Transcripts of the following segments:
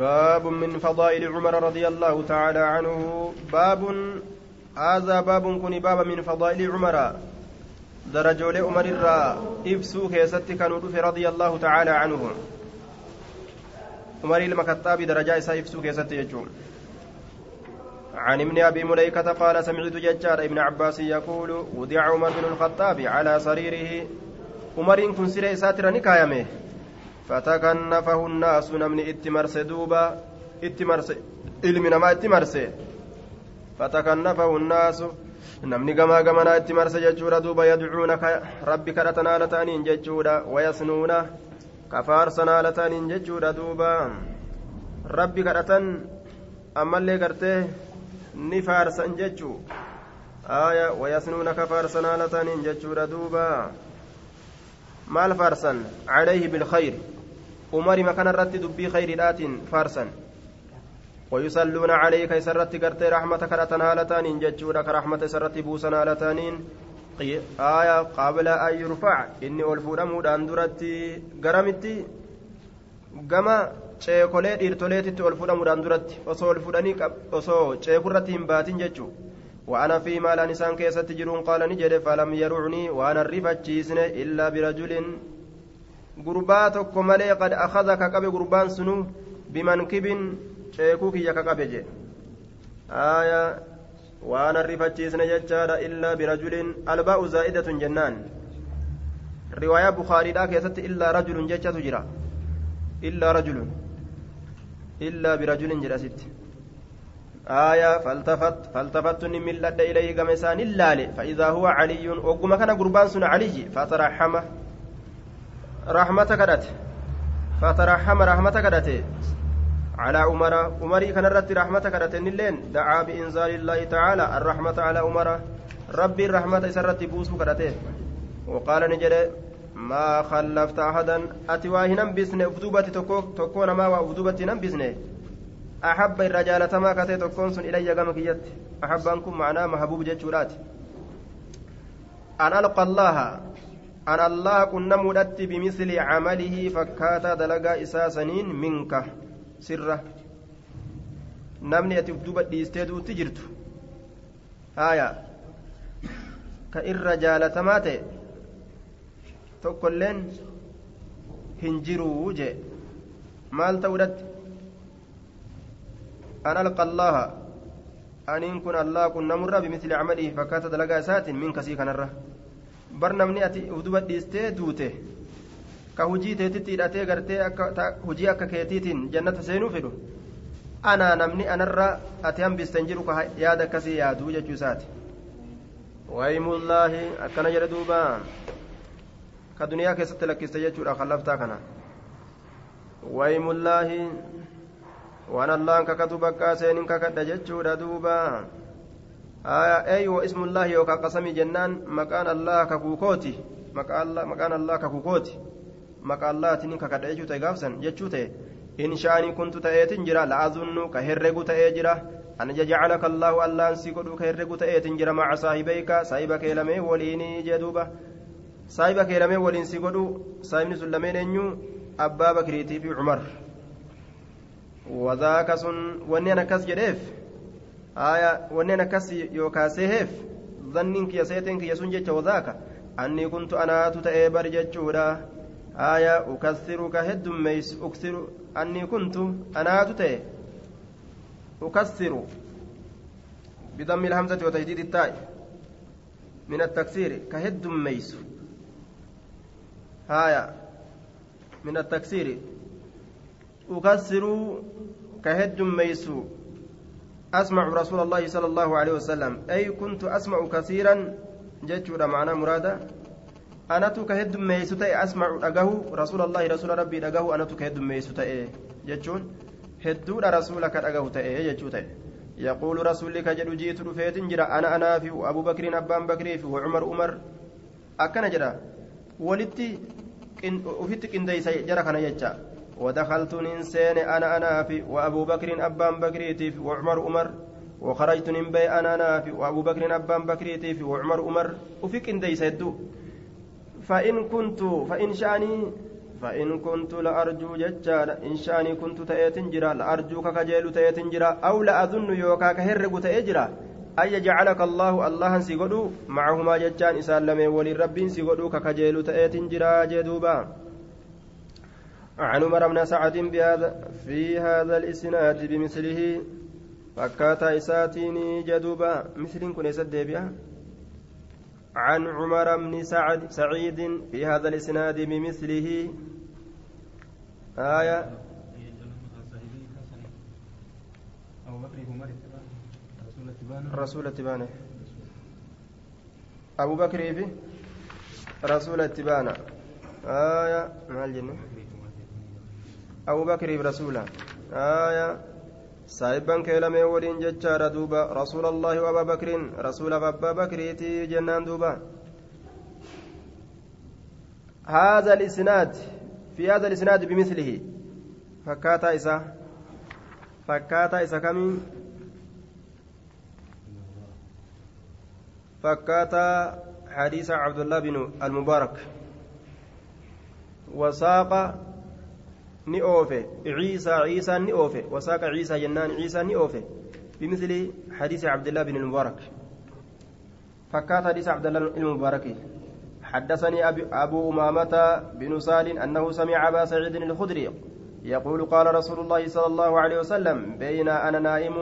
باب من فضائل عمر رضي الله تعالى عنه. باب هذا باب كن باب من فضائل عمر. درجول عمر الرا إفسو كيست كانوا رضي الله تعالى عنه. عمر المكتاب درجة إسا إفسو كيست يجون عن ابن أبي مليكة قال سمعت ججار ابن عباس يقول وضع عمر بن الخطاب على سريره. عمر كن سير إساتر نكايمه فتكنفه الناس نمني اتمرس دوبا اتمرس علم نما اتمرس فتكنفه الناس namni gamaa gamanaa itti marsa jechuudha duuba yadcuuna rabbi kadhatan haala ta'aniin jechuudha wayasnuuna kafaarsan haala ta'aniin jechuudha duuba rabbi kadhatan ammallee gartee ni faarsan jechuu aya wayasnuuna kafaarsan haala ta'aniin jechuudha duuba Maal faarsan calayhi bilkhayr umari makana irratti dubbii khayriidhaatiin faarsan ويصلون عليك سرت قرتي رحمتك رتنا إن جتشورك رحمة سرت بوسنا لتانين آية قبل أن يرفع إني ألفون مودان درتي قرمتي قما dhiirtoleetitti ol fudhamuudhaan duratti osoo ol fudhanii osoo ceekurratti hin baatin jechuu وأنا في مال نسان كيست جرون قال نجد فلم يرعني وأنا الرفة إلا برجل قرباتك ملي قد أخذك قبل قربان سنو بمنكب ceekuu kiyya ka qabe jee aya waan arrifachiisne jechaadha illaa birajulin albaa'u zaa'idatun jennaan riwaayaa bukaariidhaa keessatti illaa rajulun jechatu jira illaa rajulun illaa birajulin jedhasitti آية فالتفت فالتفت من لد إليه كما إسان اللالي. فإذا هو علي وقم كان قربان سن علي. فترحم رحمتك دت فترحم رحمتك دت على عمر. عمري كان رت رحمة كرتن اللين دعا بإنزال الله تعالى. الرحمة على عمر. ربي الرحمة سرت بوسو كرته وقال نجد ما خلفت أحدا. أتواهنا بسنة. أفدوبة تكون ما وأفدوبة نبسنة أحب الرجال تما كتي تكون إلي قام كيت أحب أنكم معناه محبوب جتشورات أن ألقى الله. أن الله كنا مدت بمثل عمله فكاتا دلقا إساسنين منك. sirra namni ati duba dhiistee duutti jirtu haya ka irra jaalatamaa ta'e maal ta'uudhatti allaha aniin kun allah kun namurra bimisli camalihi fakkaata dalagaa isaatiin min kasii kanarra bar namni ati duba dhiistee duute ka hujii teetitti hidhatee gartee hujii akka keetiitiin jannata seenuu fedhu anaa namni anarra ati hambisten jiru ka yaada akkasii yaaduu jechuu isaati waymullaahi akkana jedhe duuba ka duniyaa keessatti lakkiste jechuudha kallaftaa kana waymullaahi jechuudha duuba ey wa ismullaahi yookaan qasamii jennaan maqaan allah kakuukooti maqaan allah kakuukooti maqaa allaatiin kakadha jechuu ta'e gaafsan jechuu ta'e in shaanii kuntu ta'eetin jira la'azunnu ka herregu ta'ee jira an jajacalaka allaahu allaan si godhu ka herregu ta'eetin jira maca saahibeyka saahiba kee lamee waliinii jee duuba saahiba kee lamee waliin si godhu saahibni sun lameen eenyu abbaa bakriitii fi cumar wadaaka sun wanni an akkas jedheef aya wanni an akkas yookaa seeheef zannin kiyya seeteen kiyya sun jecha wadaaka annii kuntu anaatu ta'ee bar jechuudha أكثر كهد ميس أكثر أني كنت أنا أتتي أكثر بضم الهمزة وتجديد التاء من التكسير كهد ميس آية من التكسير أكثر كهد ميس أسمع رسول الله صلى الله عليه وسلم أي كنت أسمع كثيرا معنى مراده anatu ka heddummeeysu ta'e asmacu dhagahu rasuulallahi rasuula rabbii dhagahu anatu ka heddummeeysu ta'e jechuun hedduudha rasuula ka dhagahu ta'e jechuu ta'e yaquulu rasuulli ka jedhu jiitu dhufeetin jira ana anaa fi abuu bakriin abbaan bakrii fi cumar umar akkana jedha walitti ufitti qindeeysa jara kana jecha ودخلت ننسين أنا أنا في وأبو بكر أبان بكريتي وعمر عمر وخرجت ننبي أنا أنا في وأبو بكر أبان بكريتي وعمر عمر وفيك إن ديسدو فإن كنت فإن شأني فإن كنت لأرجو ججال إن شأني كنت تأتين جرا. لأرجوك كجيل تأتين جرا. أو لأظن يوكا كهرق تأجرا. أن يجعلك الله الله سيقولوا معهما ججان إسان لمن ولي رب سيقولوا ككجيل تأتين جرا جدوبا. عن عمر بن سعد بهذا في هذا الإسناد بمثله. فكاتا إساتيني جدوبا. مثل كن يسد عن عمر بن سعد سعيد في هذا الإسناد بمثله. آية رسول التبانة أبو بكر رسول التبانة آية ما الجنة أبو بكر رسولا آية kee lamee waliin jechaadha duuba rasuula allahi abaa bakriin rasuulaaf abbaa bakriitii jennaan duuba هذا الإسناد في هذا الإسناد بمثله فكاتا إسا فكاتا إسا كمي فكاتا حديث عبد الله بن المبارك وساق ni oofe. Ciisaa ciisaan ni oofe. Wasaaqa ciisaa jennaan ciisaan ni oofe. الله بن المبارك فكات حديث عبد الله بن المبارك حدثني أبو أمامة بن سال أنه سمع أبا سعيد الخدري يقول قال رسول الله صلى الله عليه وسلم بين أنا نائم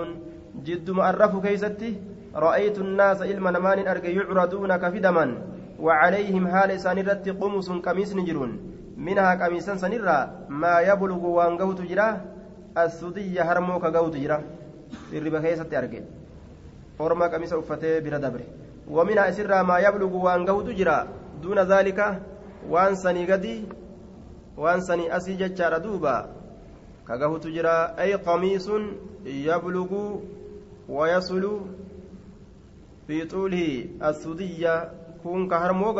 جد مؤرف كيستي رأيت الناس إلما نمان أرجع يعرضون كفدما وعليهم هال سانرت قمص قميص نجرون منها قميصا سنرا ما يبلغ وان قوت جرا السدية هرمو كقوت جرا. الربا كيسة أرجع أورما قميص أفتي بلا دبر. ومنها سرا ما يبلغ وان قوت جرا. دون ذلك وان سني قدي وان سني أسي جتشار دوبا. كقوت جرا أي قميص يبلغ ويصل في طوله السدية كون كهرمو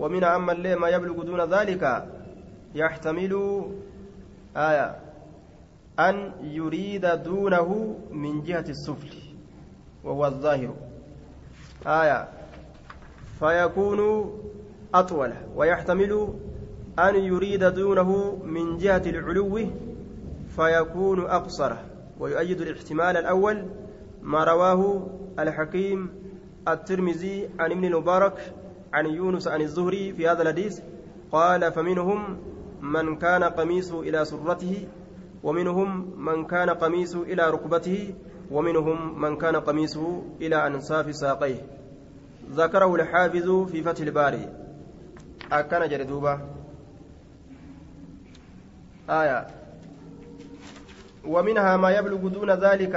ومن أما اللي ما يبلغ دون ذلك يحتمل آية أن يريد دونه من جهة السفل وهو الظاهر. آية فيكون أطول ويحتمل أن يريد دونه من جهة العلو فيكون أقصر. ويؤيد الاحتمال الأول ما رواه الحكيم الترمذي عن ابن المبارك عن يونس عن الزهري في هذا الحديث قال فمنهم من كان قميصه إلى سرته ومنهم من كان قميصه إلى ركبته ومنهم من كان قميصه إلى أنصاف ساقيه. ذكره الحافظ في فتح الباري. أكن جردوبة آية. ومنها ما يبلغ دون ذلك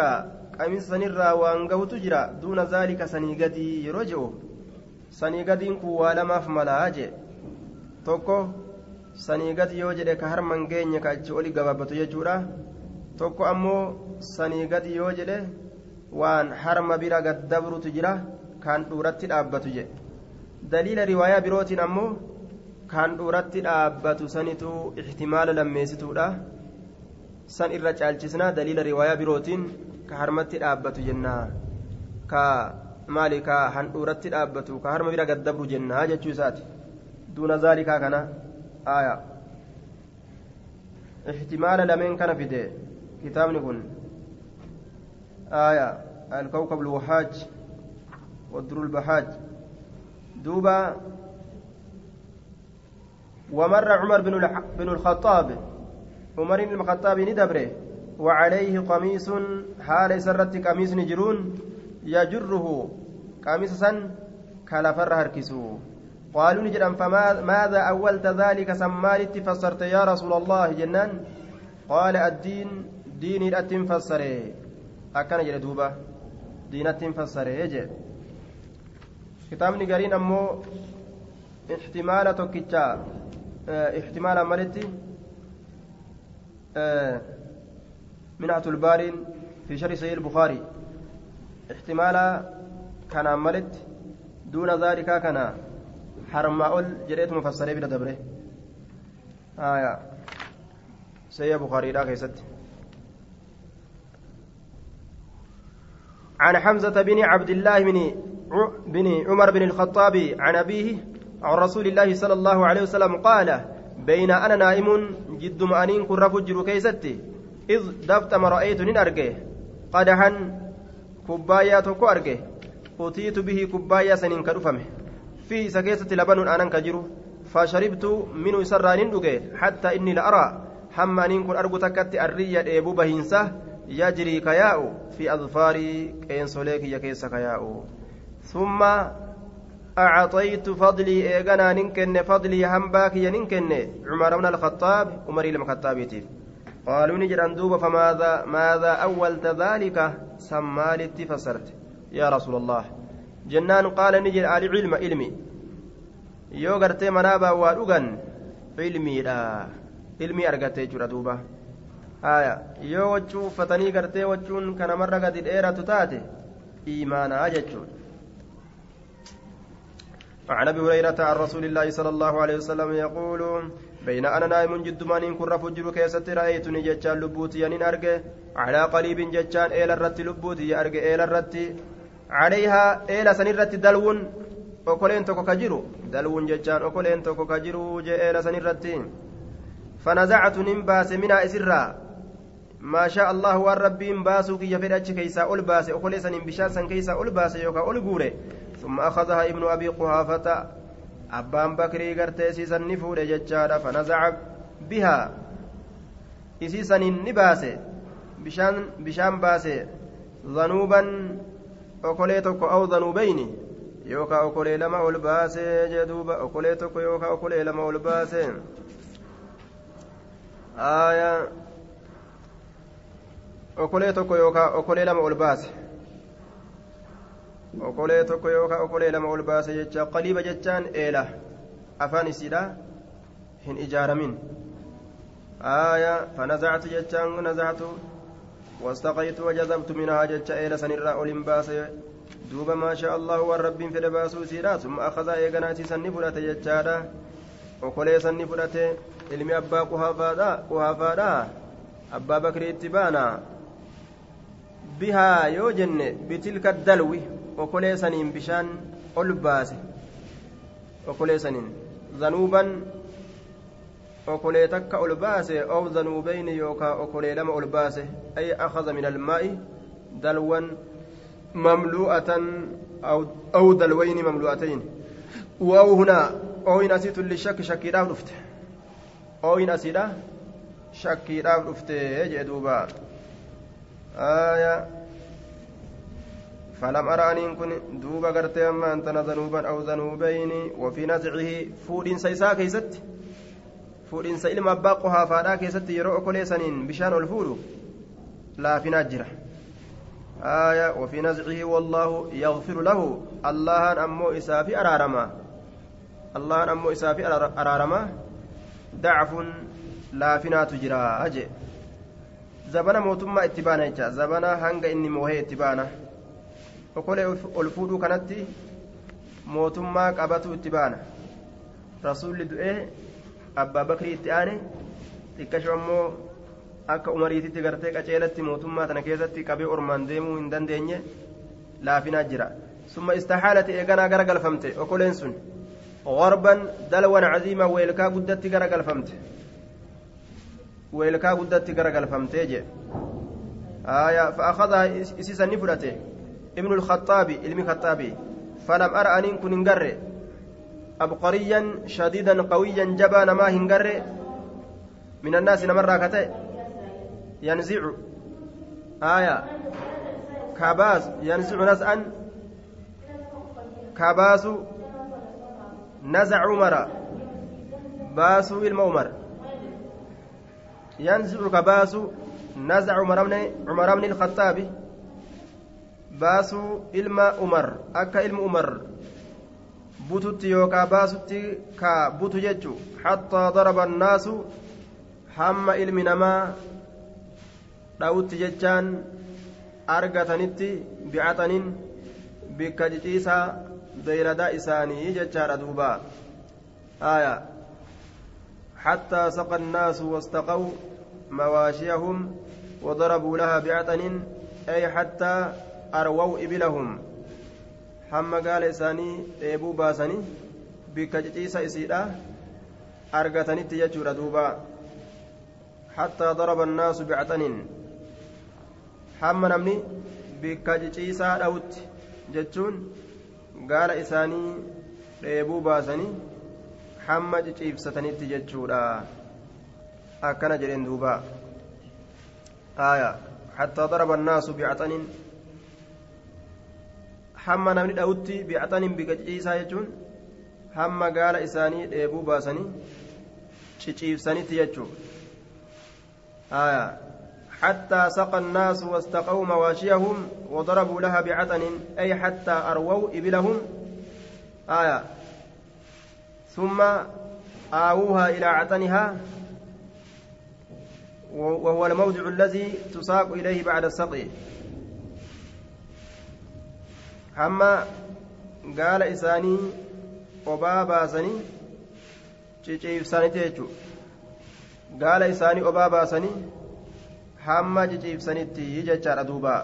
قميص سنرى وأنقه تجرى دون ذلك سنيقدي يرجعه. Sanii gadiin kun waa lamaaf malaa jee tokko sanii gadi yoo jedhe ka harman geenye ka achi oli gabaabbatu jechuudha tokko ammoo sanii gadi yoo jedhe waan harma bira gaddabrutu jira kaan dhuuratti dhaabbatu jedhe daliila riwaayaa birootiin ammoo kaan dhuuratti dhaabbatu sanitu ixtimaala lammeessituudha san irra caalchisnaa daliila riwaayaa birootiin ka harmatti dhaabbatu jennaa ka maali ka handhuuratti dhaabbatu ka harma bira gaddabru jennaa jechuu isaati duuna zaalikaa kana aya ihtimaala lameen kana fide kitaabni kun aya الكوكب الوهاج والدر البهاج دوبا ومر عمر بن بن الخطاب عمر بن الخطاب ندبره وعليه قميص حال سرت قميص نجرون يجره قميص سن كالفر هركسو. قالوا نجرا فماذا أولت ذلك سمالت فسرت يا رسول الله جنان؟ قال الدين ديني الأتم فسره أكن جل دوبا دين الأتم فسره أمو احتمال توكيتشا. آه احتمال مالتي آه منعة البارين في شرح سيد البخاري. احتمالا كان ملت دون ذلك كان حرما أول جريت مفسرين بلا دبره. آية. سيد بخاري لا كيست. عن حمزة بن عبد الله بن بن عمر بن الخطاب عن أبيه عن رسول الله صلى الله عليه وسلم قال بين أنا نائم جد مأنين كن رفو جرو كيستي إذ دفت ما رأيت نين أرجه قدحا كبايا توكو أرجه أتيت به كبايا سنين كرفمه في سكيسة لبن أنا كجرو فشربت منه سران دقه حتى إني لأرى هم أنين كن أرجو تكت الرية إبو بهنسة يجري كياء في أظفاري كين سوليك يكيس كياء ثم أعطيت فضلي إيغانا ننكن فضلي همباك ينكن عمر بن الخطاب عمر المخطابيتي قالوا نجران دوبا فماذا ماذا أولت ذلك سمالت فسرت يا رسول الله جنان قال نجر على علم علمي manaabaa waa dhugan ilmiidha ilmii argatee jira duuba haya yoo waccuu uffatanii gartee waccuun kanamarra gadi dheeratu taate iimaanaa jechuudha عن ابي هريره عن رسول الله صلى الله عليه وسلم يقول بين أنا نائم جد من كن فجر كيست رايتني جتان لبوتي يعني ارجع على قريب جتان إلى الرت لبوتي ارجع إلى الرت عليها دلون jiru dalwun jechaan okoleen tokko ka jiru je'eela sanirratti fanazactu nin baase minaa isirraa maa shaa allahu waan rabbiin baasuu kiyya fedhe achi keeysaa ol baase okolee sanin bishaan san keeysaa ol baase yookaa ol guure ثم أخذها ابن أبي قحافة أبان بكري قرتي سيسن نفود ججارة فنزع بها إسيسن نباسي بشان بشان باسي ذنوبا أكليتك أو ذنوبين يوكا أكلي لما ألباسي جدوبا أكليتك يوكا أكلي لما ألباسي آية أكليتك يوكا أكلي لما ألباسي okolee tokko yookaan okolee lama ol baase jecha qaliiba jechaan eela afaan isiidha hin ijaaramin aaya fanazactu jechaan nazactu واستقيت وجذبت منها جتش إلى سنرى أولين باس دوبا ما شاء الله والرب في لباسو سيرا ثم أخذ إيغناتي سني فرات جتشادا وقولي سني فرات ilmi abbaa quhaafaadha abbaa bakrii itti baana bihaa yoo jenne bitilka dalwi okolee saniin bishaan ol baase okolee saniin zanuuban okolee takka ol baase ow zanuubeyni yookaa okolee lama ol baase ay akaza min almaa'i dalwan mamlu'atan aw dalwayni mamlu'atayn waaw hunaa ooyin asiitu lishakki shakkiidhaaf dhufte ooyin asiidha shakkiidhaaf dhufte jee duuba aayaa فلم أرى أن كن دوبا قرتي أما أنت ذنوبا أو ذنوبين وفي نزعه فود سيسا كيست. فود سيلم أباقها فادا كيست يرو كل سنين بشان الفود لا في نجرة آية وفي نزعه والله يغفر له. الله أمو إسافي أرارما. الله أمو إسافي أرارما. دعف لا فينا تجرى أجي زبنا موتما اتبانا زبنا هنگ إني موهي اتبانا. Okolee ol fuudhuu kanatti mootummaa qabatu itti baana rasuulli du'ee abbaa bakrii itti aane xiqqasho ammoo akka umariititti gartee qaceelatti mootummaa tana keessatti qabee ormaan deemuu hin dandeenye laafinaa jira summa istaxaalati eeganaa gara galfamte okoleen sun غربا دلوا عظيما ويلكا قدت غرقل فمت ويلكا قدت غرقل فمت آية فأخذها إسيسا نفرته ابن الخطاب علم خطابي فلم أرى أن كن انقر أبقريا شديدا قويا جبان ما هنقر من الناس نمر كتئ ينزع. آية. كاباس. ينزع نزعا. كاباس. نزع عمر. باسو المؤمر ينزع كباس نزع عمر بن عمر baasuu ilma umar akka ilma umar bututti yookaa baasutti ka butu jechu hattaa daraba annaasu hamma ilmi namaa dha'utti jechaan argatanitti bi'ataniin bikka ciciisaa beeyladaa isaanii jechaadha duuba aya حتى سقى الناس واستقوا مواشيهم وضربوا لها بعتن أي حتى arwaw ibilahum hamma gaala isaanii dheebuu baasanii bikka ciciisa isiidha argatanitti jechuudha duuba hattaa daraba annaasu bicataniin hamma namni bikka ciciisaa dha'utti jechuun gaala isaanii dheebuu baasanii hamma ciciibsatanitti jechuudha akkana jedheen duuba aya hattaa daraba annaasu bicataniin hamma namni dha'utti bicataniin bikka ciciisaa jechuun hamma gaala isaanii dheebuu baasanii ciciibsanitti jechuudha حتى سقى الناس واستقوا مواشيهم وضربوا لها بعتن أي حتى أرووا إبلهم آية ثم آووها إلى عتنها وهو الموضع الذي تساق إليه بعد السقي hamma gaala isaanii obaa baasanii ciciibsanitti jechuudha gaala isaanii obaa baasanii hamma ciciibsanitti jechaadha duuba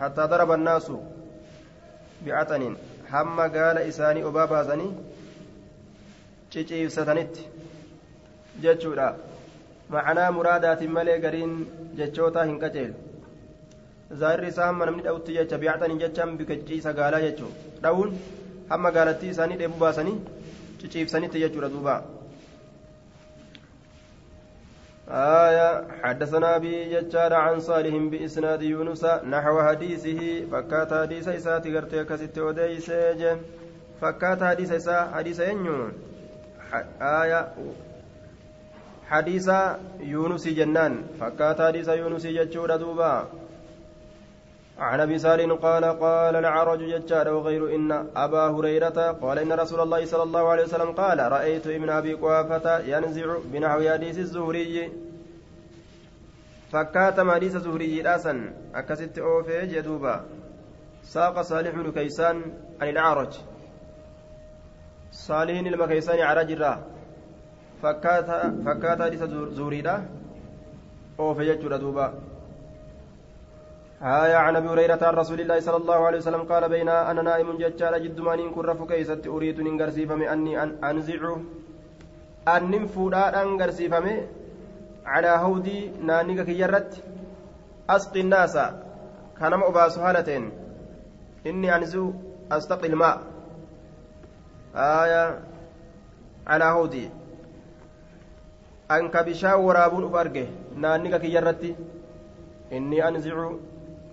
hattaa daraba annaasu bi'ataniin hamma gaala isaanii obaa baasanii ciciibsatanitti jechuudha macanaa muraadaatiin malee gariin jechootaa hin qaceelu zaahirri isaa hamma namni dha'utti jecha bi'ataniin jechaan bika ciciisa gaalaa jechuudha dha'uun hamma gaalattii isaanii dheebuu baasanii ciciibsanitti jechuudha duuba. آية حدثنا أبي ججار عن صالح بإسناد يونس نحو حديثه فكات حديث إساتي قرتي كست وديس فكات حديث إسا حديث ينيو آية حديث يونس جنان فكات حديث يونس ججور دوبا عن أبي سالم قال قال العرج ججار وغير إن أبا هريرة قال إن رسول الله صلى الله عليه وسلم قال رأيت ابن أبي قوافة ينزع بنحو حديث الزهري. فكاتم حديث زهري راسا أكست أوفي جدوبا. ساق صالح بن كيسان عن العرج. صالح المكيسان عرج الراه فكات فكات حديث زهري أوفي جدوبا. دوبا آية عن أبي هريرة عن رسول الله صلى الله عليه وسلم قال بين أنا نائم ججال جد مانين كرف كيست أريد ننقرسيفم أني أن أنزع أن ننفودا أنقرسيفم على هودي نانيك كيرت. أسقي الناس. كان أباس هالتين إني أنزو أستقي الماء. آية على هودي. أنك بشا ورابون أفرقه. نانيك كيرت. إني أنزع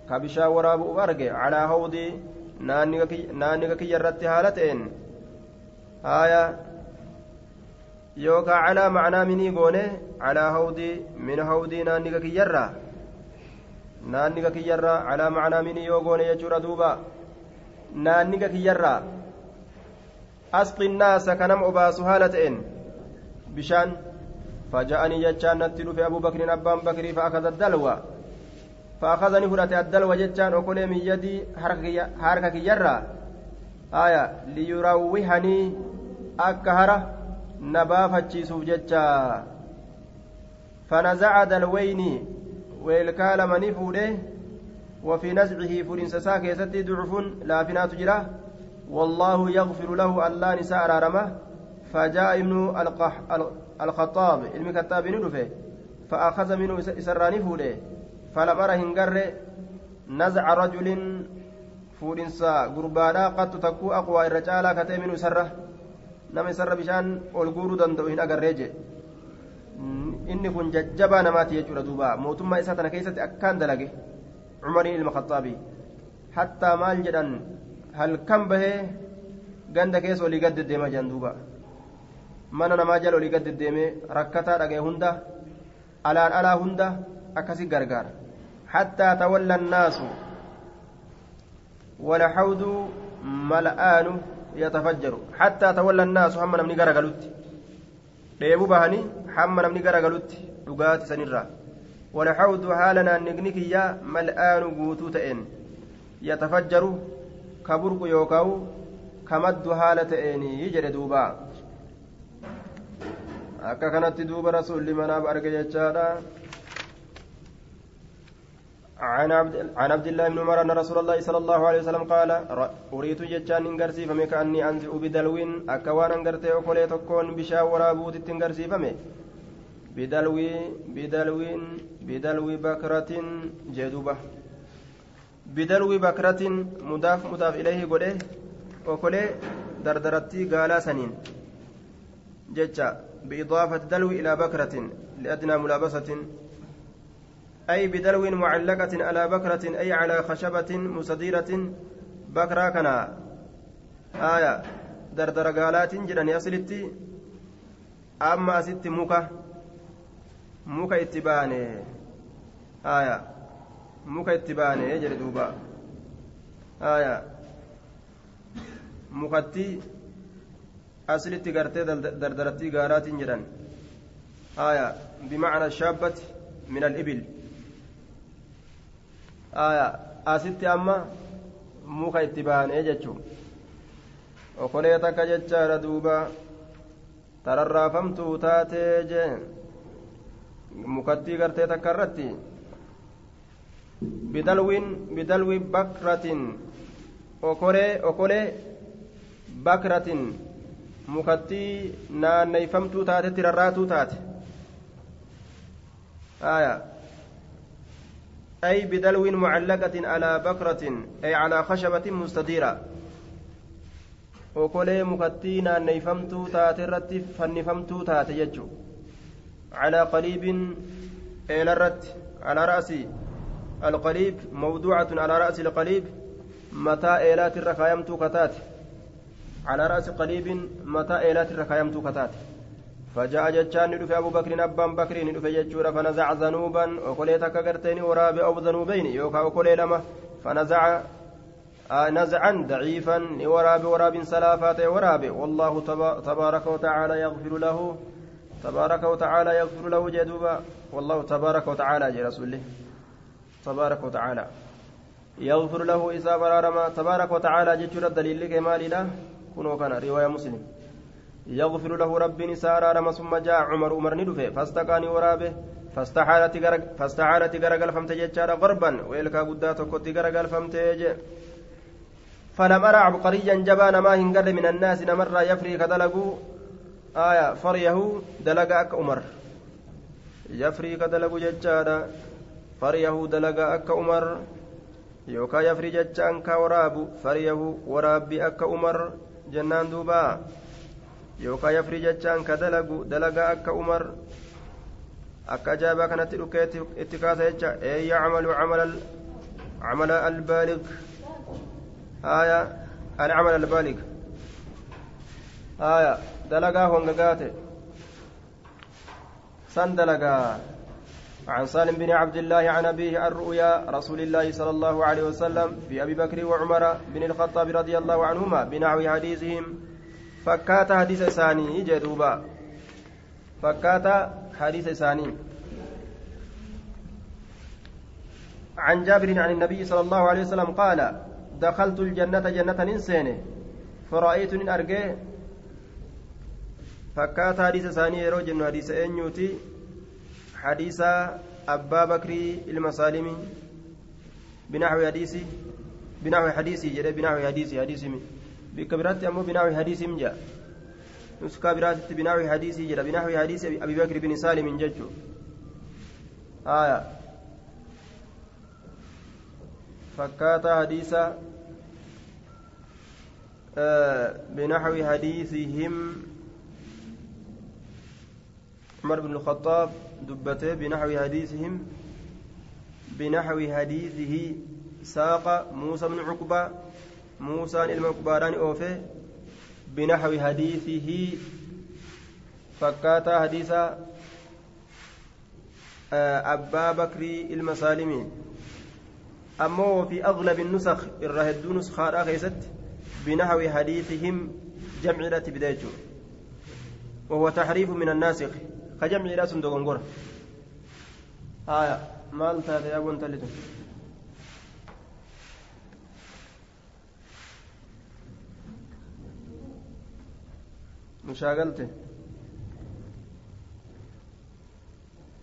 ka bishaan waraabu'u arge. Calaa hawdii naanniga kiyya irratti haala ta'een. Haaya yookaan calaa macnaa minii goone calaa hawdii min hawdii naanniga kiyyarraa naanniga kiyyarraa calaa macnaa minii yoo goone jechuudha duuba. Naanniga kiyyarraa asqi naasa kanama obaasu haala ta'een. Bishaan faja'anii jechaan natti dhufe abuu bakriin abbaan bakrii fa'akada dalwa فأخذني فرأت أدل وجتان أقول من يدي حركة يرى. آية ليروحني أكهرة نبافة سوجتشا فنزع دلوين ويلكال من فوده وفي نزعه فرنس ساكي ستي ضعف لا فينا تجراه والله يغفر له ألا نساء رارمه. فجاء ابن الخطاب المكتاب ندفه فأخذ منه إسراني فوده. فلم أره هنقر نزع رجل فورنسا قربانا قد تكو أقوى الرجال كتئ من سرة نما سرة بشان والقور دندو هنا قريجي inni kun jajjabaa namaati jechuudha duuba mootummaa isaa tana keessatti akkaan dalage cumariin ilma khaxaabii hattaa maal jedhan halkan bahee ganda keessa olii gad deddeemaa jedhan duuba mana namaa jala olii gad deddeemee rakkataa dhagee hunda alaan alaa hunda akkasi gargaara حتى تولى الناس والحوض ملآن يتفجر حتى تولى الناس هم نمني غرغلوت ديبو بهني هم نمني غرغلوت دغات سنرا والحوض حالنا نغنيكيا ملآن غوتو تئن يتفجر كبرق يوكاو كمد حالة إني يجري دوبا akka kanatti duuba rasuulli manaaf arge jechaadha عن عبد عن عبد الله بن عمر أن رسول الله صلى الله عليه وسلم قال اريد جتان انغرسي فمي كأني انزل بدلو اكوان انغرتي وكلي تكون بشا ورابوت تنغرسي فمي. بدلو بدلو بدلو بكرة جدوبة. بدلو بكرة مضاف مضاف إليه قوله وكلي دردرتي قالا سنين. جتة بإضافة دلو إلى بكرة لأدنى ملابسة. أي بدلو معلقة على بكرة أي على خشبة مستديرة. بكرة كنا. آية. دردر قالات جراني أصلتي أما أست مكة مكة اتباني. آية. مكة اتباني. يجري دوبا. آية. مكتي أصلتي قرتي دردرتي قالات جران آية. بمعنى الشابة من الإبل. Asitti amma muka itti baanee jechuun okolee takka jechaadha duuba tararraafamtuu taatee jee mukattii gartee takka irratti bidalwiin bidalwi bakratin okolee okolee bakratin mukattii naanneyfamtuu taatetti rarraatuu taate aayaa أي بدلو معلقة على بكرة أي على خشبة مستديرة. وكولي مكتينا نيفمتو تاترت فنفمتو تاتيجو على قليب إلى الرت على رأسي. القليب موضوعة على رأس القليب متى إيلات الرخايمتو كتات. على رأس قليب متى إيلات الرخايمتو كتات. فجاء جتشان ندفع أبو بكر أبان بكر ندفع جتشورا فنزع ذنوبا وكلي تكاكرتين وراب أو ذنوبين يوكا وكلي لما فنزع نزعا ضعيفا وراب وراب سلافات وراب والله تبارك وتعالى يغفر له تبارك وتعالى يغفر له جدوبا والله تبارك وتعالى جي رسوله تبارك وتعالى يغفر له إذا برارما تبارك وتعالى جتشورا دليل لك مالي له كنوا كان رواية مسلم يغفر له رب نسارا رمى ثم جاء عمر عمر ندفه فاستقاني ورابه فاستحالت غرق فاستحالت غرقل فمت جتشارا غربا ويلكا قدات كنت غرقل فمت فلم أرى عبقريا جبان ما هنقل من الناس نمر يفري كدلقوا آية فريه دلق أك عمر. يفري كدلقوا جتشارا فريه دلق أك عمر. يوكا يفري جتشان كوراب فريه ورابي أك عمر. جنان دوبا. Yookaan yafrii jechaan ka dalagu dalagaa akka umar akka ajaa'ibaa kanatti dhukee itti kaasa jecha ee yacmalu camala albaalig haya alcamal albaalig haya dalagaa hongagaate san dalagaa عن سالم بن عبد الله عن أبيه عن رؤيا رسول الله صلى الله عليه وسلم في أبي بكر وعمر بن الخطاب رضي الله عنهما بنحو حديثهم fakkaata hadiisa isaanii jee duuba. Fakkaata hadiisa isaanii. عن جابر عن النبي صلى الله عليه وسلم قال دخلت الجنة جنة إنسان فرأيت إن أرجع فكات حديث ثاني رجل حديث أنيوتي حديث أبا بكر المسالمي بنحو حديثي بنحو حديثي جري بنحو حديثي حديثي biraatti ammoo binaawi hadiisiin jaa nuskaa biraatitti binaawi hadiisii jedha binaawi hadiisi abi bakri bin saalimin jechuu aya fakkaataa hadiisa بنحو حديثهم عمر بن الخطاب دبته بنحو حديثهم بنحو حديثه ساق موسى بن عقبة موسى المقباران أوفي بنحو حديثه فكاتا حديث أبا بكر المسالمين أما في أغلب النسخ الرهد نسخة خيست بنحو حديثهم جمع لا تبدايته وهو تحريف من الناسخ كجمع لا سندوغنغور آية مالتا يا أبو انتلتم mushaagalte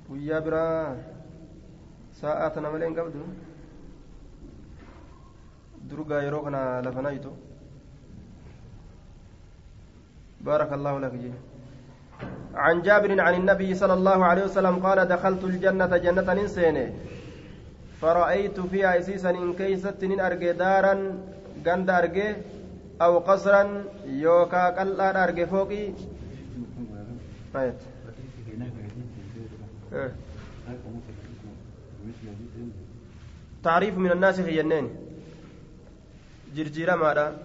guyyaa biraa sa'aa tana malee hin qabdu? درقا يروكنا لفنايتو بارك الله لك جي. عن جابر عن النبي صلى الله عليه وسلم قال دخلت الجنة جنة إنسانه فرأيت فيها إسيسا إن كيست إن أرجي دارا غند أرجي أو قصرا يوكا قلّا أرجي فوقي. آية تعريف من الناس خينين جرجيرا ماذا؟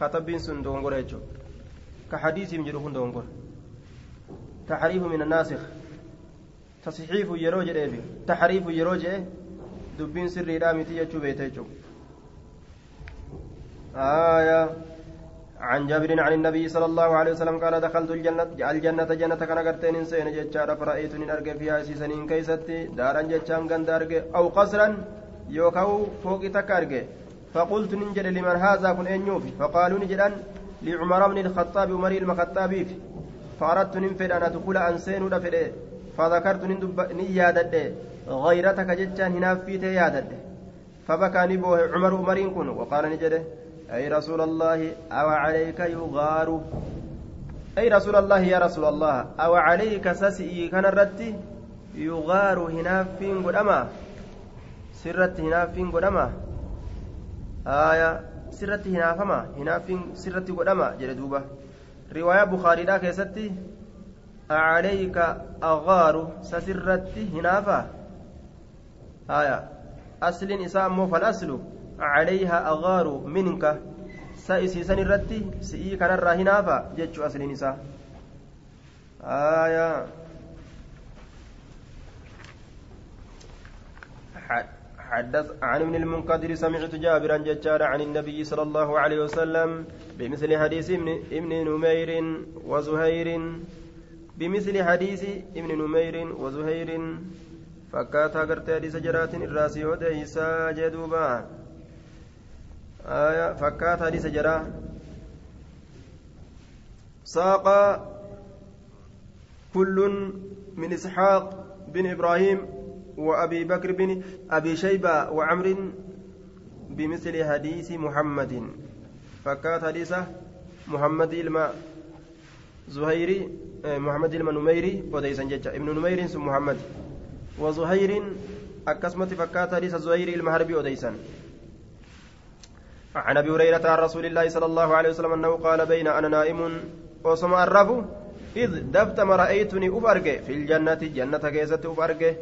كتبين سن دونغور كحديث يمجرون دونغور تحريف من الناسخ تصحيف يروج تحريف يروج دبين سري رامتي يجو بيتيجو آية. عن جابر عن النبي صلى الله عليه وسلم قال دخلت الجنة الجنة جنة كان قرتين إنسان جتشارا فرأيت إن أرجع فيها سيسنين كيستي. دارا جتشان قند أرجع أو قصرا يوكاو فوق تكارجع فقلت ننجل لمن هذا كن أنيوفي فقالوا نجلان لعمر بن الخطاب عمر المخطابي فأردت ننفد أن أدخل أنسين ودفده فذكرت نيادد غيرتك جتشان هنا في تيادد. فبكى نبوه عمر عمرين كن وقال نجده أي رسول الله أو عليك يغار. أي رسول الله يا رسول الله أو عليك سسئي. كان الرد يغار هنافين قدما سرت هنافين قدما آية سرت هنافما هنافين سرت قدما جلدوبة رواية بخاري لا كيستي. عليك أغار. سسرت هنافا آية أصل إساء مو فالأصل. عليها أغار منك. سائسي سن الرتي سئي كان الراهنافا جتشو أصل نساء آية. حدث عن ابن المنكدر سمعت جابرا ججارا عن النبي صلى الله عليه وسلم بمثل حديث ابن, ابن نمير وزهير. بمثل حديث ابن نمير وزهير. فكاتا قرت حديث جرات الراسي وديسا جدوبا. آية فكات حديث جرا. ساق كل من إسحاق بن إبراهيم وأبي بكر بن أبي شيبة وعمر بمثل حديث محمد. فكات حديث محمد الماء زهيري محمد الماء نميري وديسا ججا. ابن نمير ثم محمد. وزهير أكسمت فكات حديث زهير المهربي وديسا عن أبي هريرة عن رسول الله صلى الله عليه وسلم أنه قال بين أنا نائم وسمع الرب إذ دبتم رأيتني افرجه في الجنة جنة كيست افرجه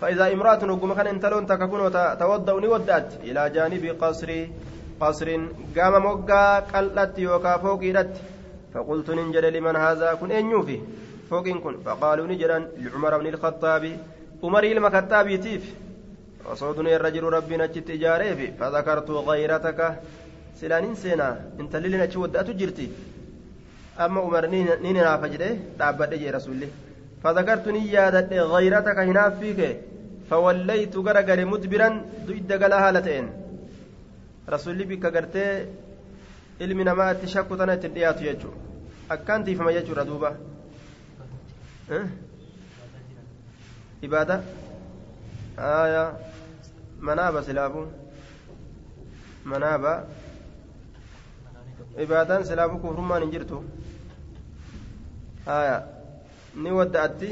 فإذا امرأة نقوم كان انتلون تككون توضؤني ودات إلى جانب قصري قصر قام موقع قلت يوكا فوقيدت فقلت ننجل لمن هذا؟ كن انيوفي فوق كن. فقالوا نجرا لعمر بن الخطاب. عمر المكتاب تيف. وصودني الرجل ربي نجت إجاريه فذكرت غيرتك سلانين سينا انت اللي نجي ودأت جرتي أما عمر نين نافجده تابد جي رسولي فذكرت نيادة غيرتك هنا فيك فوليت غرغر مدبرا ضد قالها لتين رسولي بك itti shakku tana itti dhiyaatu jechuudha akkaan tiifama jechuudha duuba. Ibaada? Aayaa. Manaaba silaafu manaaba. Ibaadaan silaafu kufrummaan hin jirtu. Haya ni wadda'atti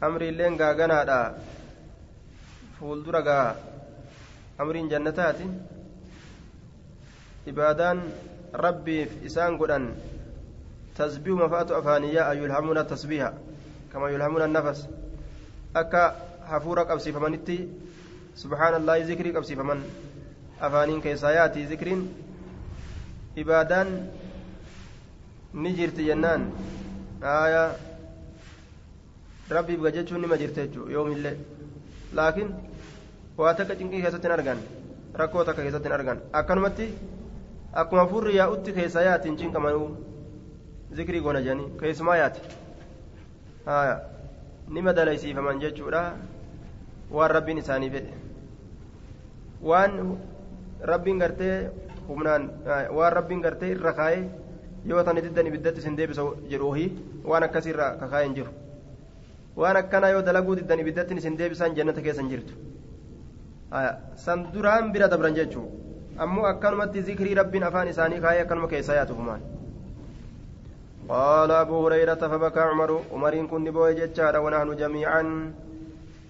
amriilleen gaaganaadha. Fuuldura gaa amriin jannataati. Ibaadaan rabbiif isaan godhan. Tasbiihu mafaatu afaaniyyaa yulhamuuna tasbiiha. Kama yulhamuuna nafas. Akka hafuura qabsiifamanitti subhaan allahi zikrii qabsiifaman afaaniin keessaa yaati zikriin ibaadaan ni jirti jennaan aayaa rabbiif gajechuun nima jirte jechuu yoomillee laakiin waa takka cinqii keessatti hin argan rakkoo takka keessatti hin argan akkanumatti akkuma furri yaa'utti keessaa yaati hin cinqamanuu zikrii goona jedhanii keessumaa waan rabbiin isaanii fedhe waan rabbiin gartee humnaan waan rabbiin gartee irra kaa'ee yoo tani diddan ibiddatti isin deebisa jedhu ohii waan akkasirra kakaa'ee hin jiru waan akkanaa yoo dalaguu diddan ibiddatti isin deebisan jannata keessa jirtu san duraan bira dabran jechuu ammoo akkanumatti zikrii rabbiin afaan isaanii kaayee akkanuma keessa yaatufumaan قال أبو هريرة فبكى عمر عمر كن بوي جتشارا ونحن جميعا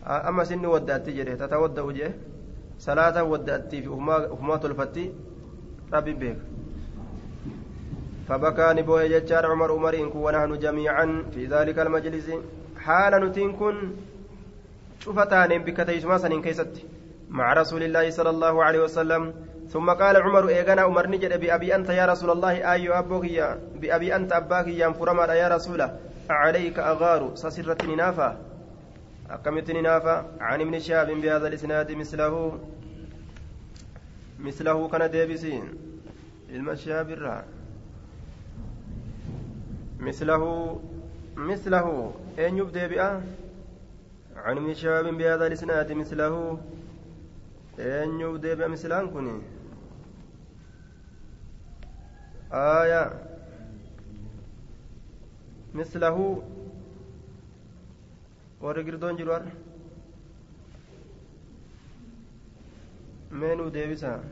أما سن ودأت جري تتودأ وجه صلاة ودأت في أفما تلفتي ربي بيك. فبكى نبوي جتشار عمر عمر ونحن جميعا في ذلك المجلس. حال نتين كن شفتان بك تيسما سنين كيست مع رسول الله صلى الله عليه وسلم. ثم قال عمر إيغانا عمر نجد بأبي أنت يا رسول الله أي أبوك يا بأبي أنت أباك يا فرما يا رسول عليك أغار سسرة نافا. أكمت نافا عن ابن شهاب بهذا الإسناد مثله مثله كان ديبسين. المشهاب الرا. مثله مثله. أين يبدأ بأ. عن ابن شهاب بهذا الإسناد مثله. أين يبدأ بأ مثلان كني آية. مثله ورقردون جلوار مينو ديبسا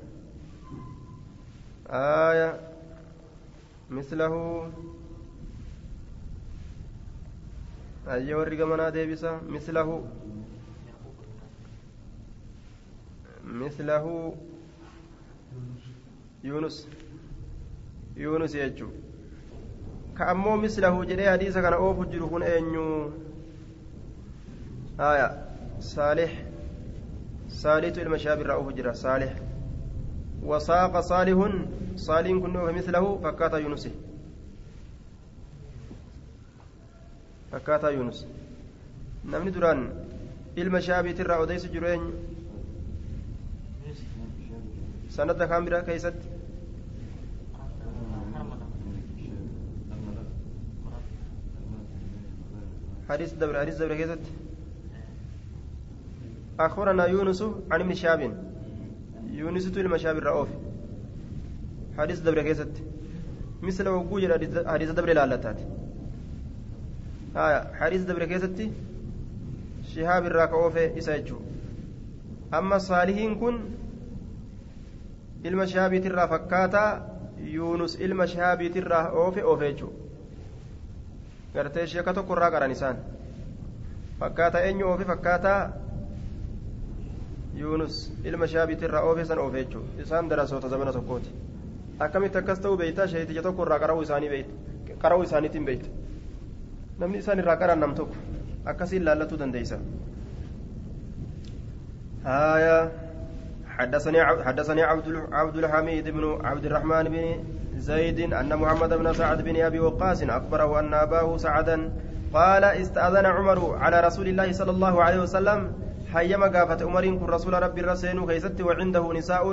آية مثله أي ورق منا ديبسا مثله مثله يونس yuunus jechuu ka ammoo mislahu jedhee hadiisa kana oofu jiru kun eenyu shaabirraa oofu jira saalix wasaaqa saalihun saaliin kun oofe mislahu fakkaataa yuunusi fakkaataa yuunus namni duraan ilma shaabiitirraa odeysu jiru eenyu sanada kaan bira keeysatti حديث دبر حديث دبر كيست أخبرنا يونس عن ابن شهاب يونس تول مشاب الرؤوف حديث دبر كيست مثل وقوج حديث دبر لالتات آية حديث دبر كيست شهاب الراكعوف إساجو أما صالحين كن ilma shahaabiitirraa fakkaataa yuunus ilma shahaabiitirraa oofe oofe jechuudha gartee sheeka tokko irraa qaran isaan fakkaata eenyu oofe fakkaataa shaabiit irraa oofe san oofe jechuudha isaan darasoota zamana tokkooti akkamitti akkas ta'uu beeyta sheetija tokko irraa qara'uu isaanii beeyta qara'uu isaaniitiin beeyta namni isaan irraa qaran nam tokko akkasiin laallatuu dandeeysa هايا حدثني حدثني عبد عبد الحميد بن عبد الرحمن بن زيد أن محمد بن سعد بن أبي وقاص أخبره أن أباه سعدا قال استأذن عمر على رسول الله صلى الله عليه وسلم حيما قافت عمر كن رسول ربي الرسين كيست وعنده نساء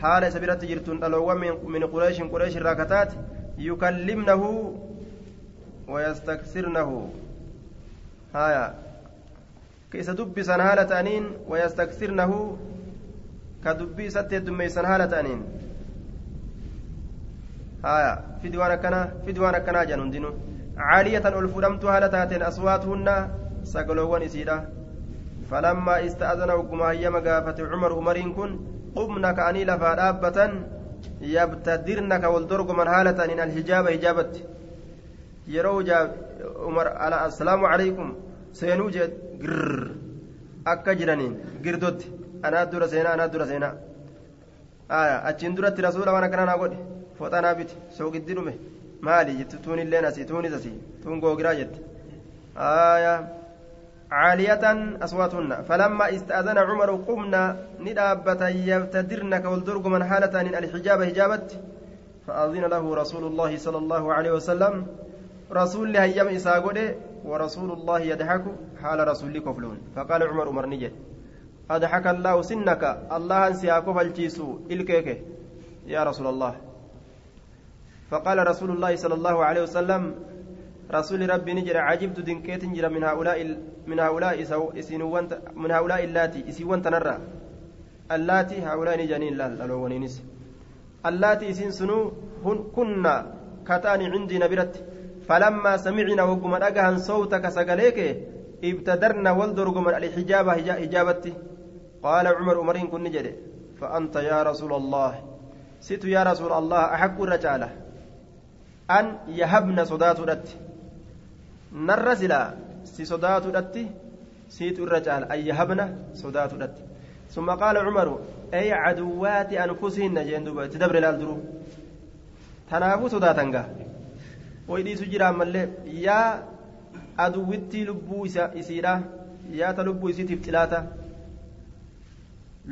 حال سبرت جرتون ألوى من قريش قريش الراكتات يكلمنه ويستكثرنه هايا كيس دبي سنهالة أنين ويستكثرنه كدبي ستة دمي سنهالة أنين هايا في ديوان كنا في ديوان كنا جنون دينو عالية الفرمت هالتاتين أصواتهن سقلوان إسيرا فلما استأذن وكما هي مقافة عمر عمرين كن قمنا كأني لفا دابة يبتدرنك والدرق من هالة إن الحجاب هجابت yeroo umar ala assalaamu calaykum seenuu jee girr akka jiraniin girdotti anaa dura seenaa anaa dura seenaa achiin duratti rasuula waan akkanaa naa godhe fooxanaa biti soogiddii dhume maali jetti tuun illeen asii tuunis asii tuun googiraa jette آية عالية أصواتهن. فلما استأذن عمر قمنا ندابة يبتدرن كولدرق من حالة الحجاب هجابت فأذن له رسول الله صلى الله عليه وسلم. رسول هيام إساقود ورسول الله يضحك حال رسول كفلون. فقال عمر عمر نجد. أضحك الله سنك. الله أنسياكو فالجيسو إلكيك. يا رسول الله. فقال رسول الله صلى الله عليه وسلم رسول ربي نجر عجبت دنكيت نجر من هؤلاء من هؤلاء من هؤلاء اللاتي إسيوان تنرى. اللاتي هؤلاء نجانين لالونينس اللاتي إسين سنو كنا كتاني عندي نبرت فلما سمعنا وقم أجهن صوتك سقليك ابتدرنا والدرقم الحجابة إجابتي قال عمر عمرين كن جري فأنت يا رسول الله. ست يا رسول الله أحق الرجالة. أن يهبن صدات narra silaa si sodaatudhatti siitu irra caala. Ayyahabna sodaatudhatti summa qaala cumaru ay caduwaati anfusihinna jeen duba itti dabre laal duruu. Tanaafuu sodaatan gaa. Way dhiisu jiraan mallee yaa aduwitti lubbuu isiidha yaa ta lubbuu isiitiif xilaata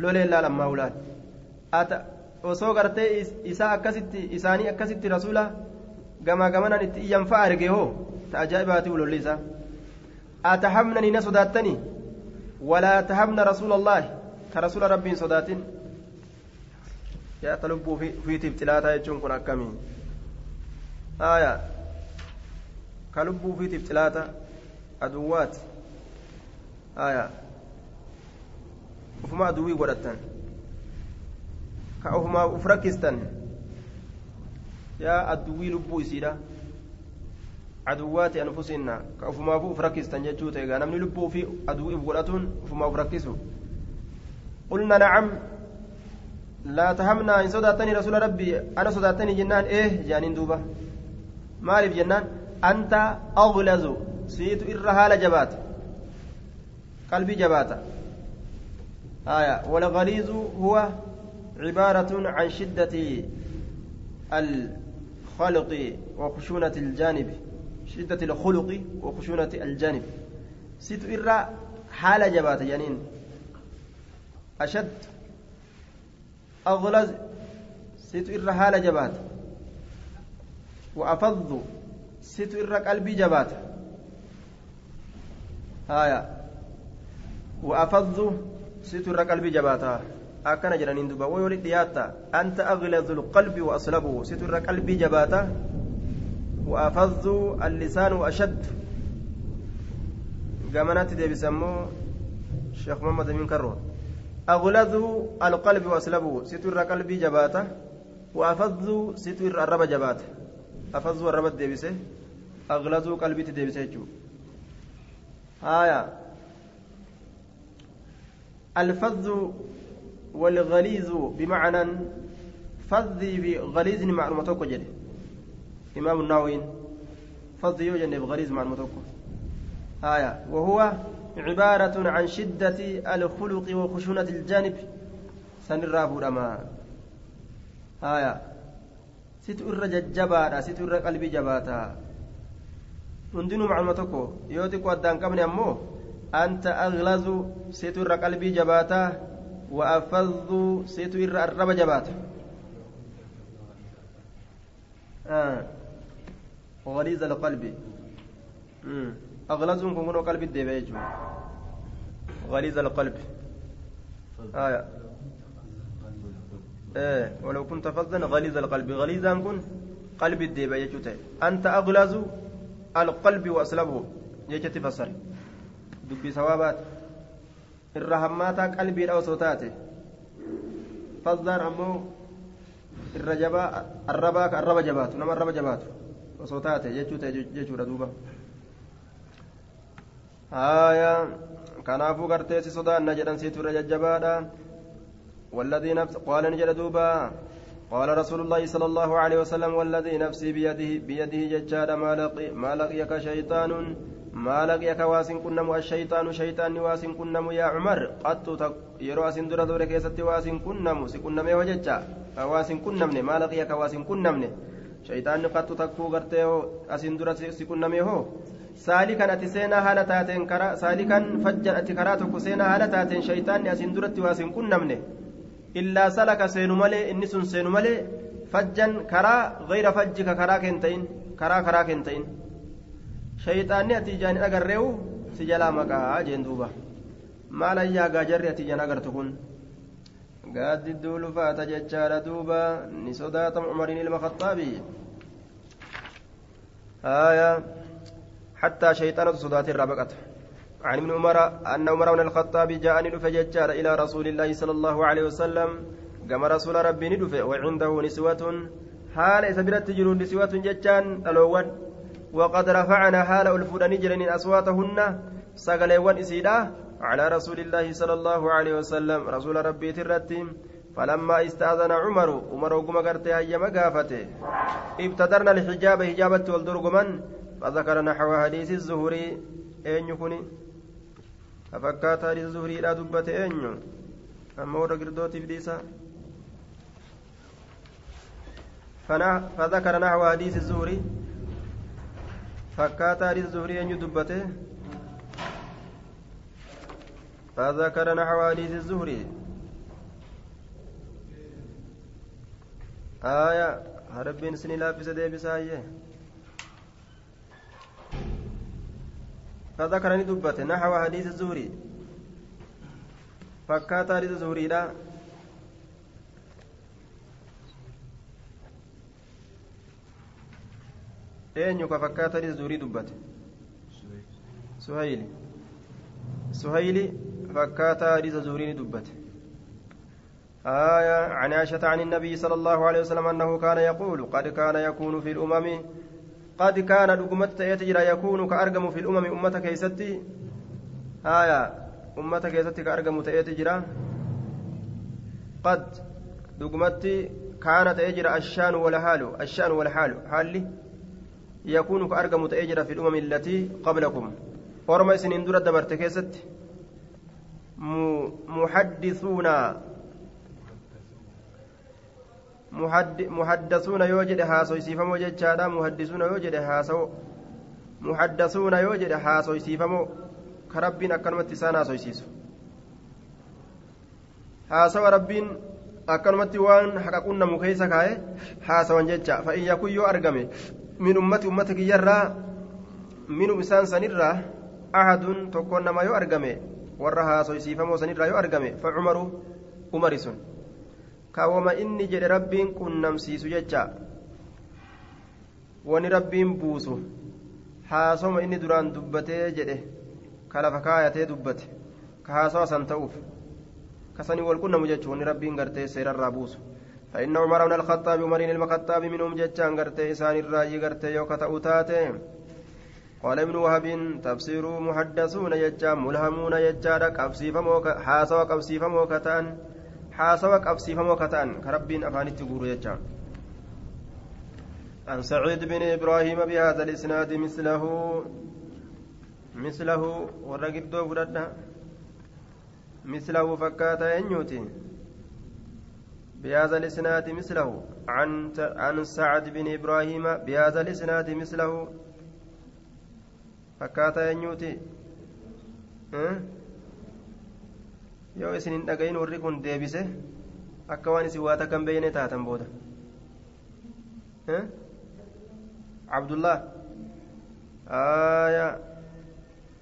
loleen laal ammaa ulaan ata osoo gartee isaa akkasitti isaanii akkasitti rasuula gamaa gamanaan itti iyyanfaa arge hoo? Ta ajaa'ibaati ulolli isaa atahamnani na sodaattanii walaa tahamna rasuula allaahi ka rasuula rabbiin sodaatin yaata lubbuu fiitiif xilaataa jechuun kun akkamii aayaa ka lubbuu fiitiif xilaata aduwwaati aayaa ufuma aduwwii godhattan ka ufumaafuu uf rakkistan jechuu ta'e namni lubbuu fi aduwwii uf godhatuun ufumaa uf rakkisu قلنا نعم لا تهمنا إن صداتني رسول ربي أنا صداتني جنان إيه جانين دوبا مالف جنان أنت أغلظ سيت إرهال جبات قلبي جبات آية والغليظ هو عبارة عن شدة الخلق وخشونة الجانب شدة الخلق وخشونة الجانب. سيت إرى حال جبات جنين. أشد. أغلظ سيت إرى حال جبات. وأفض. situ irra qalbii jabaata haya وأفض. ستر قلبي جباتا أكن جرانين دوبا. ويولي دياتا أنت أغلظ القلب وأصلبه. ستر قلبي جباتا وأفض اللسان وأشد. قامنات دي بسمو الشيخ محمد من كرو. أغلظ القلب وأصلبه ستر قلبي جباتا وأفض ستر الرب جباتا أفض الرب ديبسه أغلظوا قلبي تديبسه جو آية. الفظ والغليظ بمعنى فظ بغليظ معلومة توكو جدي إمام النووي فظ يوجد بغليظ معلومة توكو آية وهو عبارة عن شدة الخلق وخشونة الجانب سنراب الأمان آية ست إر ججباتا ست إر قلبي جباتا yoo xiqqoo addaan qabne ammoo anta aglazu seetu irra qalbii jabaataa wa afadhu seetu irra arraba jabaata غليظ القلب. أغلظهم كن قلب الدبيج غليظ القلب. آية. إيه ولو كنت فظا غليظ القلب. غليظا كن قلب الدبيج أنت أغلظ القلب وأسلبه يجت فسر دبي سوابات الرحمات قلبي أو صوتاته فالظاهر أمو الرجبا الربا الربا جبات. نما الربا جبات. وصوتاته يجوت يجوت دوبا آية kanaafuu gartee si sodaanna jedhan siitu irra jajjabaadha. والذي نفس قال نجد دوبا قال رسول الله صلى الله عليه وسلم والذي نفسي بيده بيده ججاد ما لقي ما لقيك شيطان ما لقيك واسن كنم الشيطان شيطان واسن كنم يا عمر قد يرو اسن در دور كيست واسن كنم سكنم وججا واسن كنم ما لقيك واسن كنم شيطان قد تكو غرتي اسن در سكنم هو saalikan ati seenaa haala taateen karaa saalikan fajjan ati karaa tokko seenaa haala taateen shaytaanni asin duratti waa sin qunnamne illaa salaka seenu malee inni sun seenu malee fajjan karaa gayra fajjika karaa keen ta'in karaa karaa keen ta'in shayxaanni ati ijaan agarreewu si jalaa maqaa jeen duuba maal ayyaa gaajarri ati ijaan agartu kun gaaddidduu lufaata jechaadha duuba. Ni sodaatama umariin ilma khaxaabii آية حتى شيطانة صدات الرابقة عن ابن عمر أن عمر بن الخطاب جاءني فججار إلى رسول الله صلى الله عليه وسلم كما رسول ربي ندف وعنده نسوة حال إسبرت جرون نسوة ججان الأول وقد رفعنا حال ألفون نجرن أصواتهن سقليوان إسيدا على رسول الله صلى الله عليه وسلم رسول ربي ترتي فلما استأذن عمر عمر وقم قرتي أيما قافته ابتدرنا الحجاب حجابة والدرقمن فذكر نحو حديث الزهري أين يكوني؟ ففكات حديث الزهري لا دبت أين؟ أما ورا قردوتي بديسا فذكر نحو حديث الزهري فكات حديث الزهري أين دبته فذكر نحو حديث الزهري. آية ربين سني لابس ديبسا فذكرني دبته نحو حديث الزهري. فكات حديث الزهري لا. eenyu ka fakkaatani zuurii dubbate suhayli suhayli hadiisa zuurii ni dubbate آية عن عائشة عن النبي صلى الله عليه وسلم أنه كان يقول قد كان يكون في الأمم قد كان دقمت يتجرى يكون كأرقم في الأمم أمة كيستي. آية أمة كيستي كأرقم تيتجرى قد دقمت كانت يجرى الشان والحال الشان والحال حالي يكون كأرقم تيجرى في الأمم التي قبلكم. ورمى سنين دور دبرت كيستي. محدثون jedhe haasoysiifamoo jechaadha muhaddisuuna yoo jedhe haasawo muhaddasuuna yoo jedhe haasoysiifamoo ka rabbiin akkanumatti isaan haasoysiisu haasawa rabbiin akkanumatti waan haqa qunnamu keeysa kaa'e haasawan jecha fa'in yakun yoo argame min ummati ummata kiyyarraa minum isaan sanirraa ahadun tokkoon nama yoo argame warra haasoysiifamoo sanirraa yoo argame fa cumaru umari sun kaawwama inni jedhe rabbiin qunnamsiisu jecha wani rabbiin buusu haasoma inni duraan dubbatee jedhe ka lafa kaayatee dubbate ka haasawa san ta'uuf kasanii wal qunnamu jechuun wani rabbiin gartee seerarraa buusu فإن عمر بن الخطاب عمر المخطاب منهم جتان غرتي إسان الرأي غرتي يوكا تأوتاتي قال ابن وهب تفسير محدثون يجا ملهمون يجا حاسوا قبسي فموك تان حاسوا قبسيفمو كتان كربين أفانيت غورو يجا. عن سعيد بن إبراهيم بهذا الإسناد مثله مثله ورقد فردا مثله فكاتا ينيوتي. بهذا الإسناد مثله عن عن سعد بن إبراهيم بهذا الإسناد مثله ينيوتي أه؟ yoo isin hin dhagayin warri kun deebise akka waan isin waa takka hin beeyne taatan booda cabdullah aya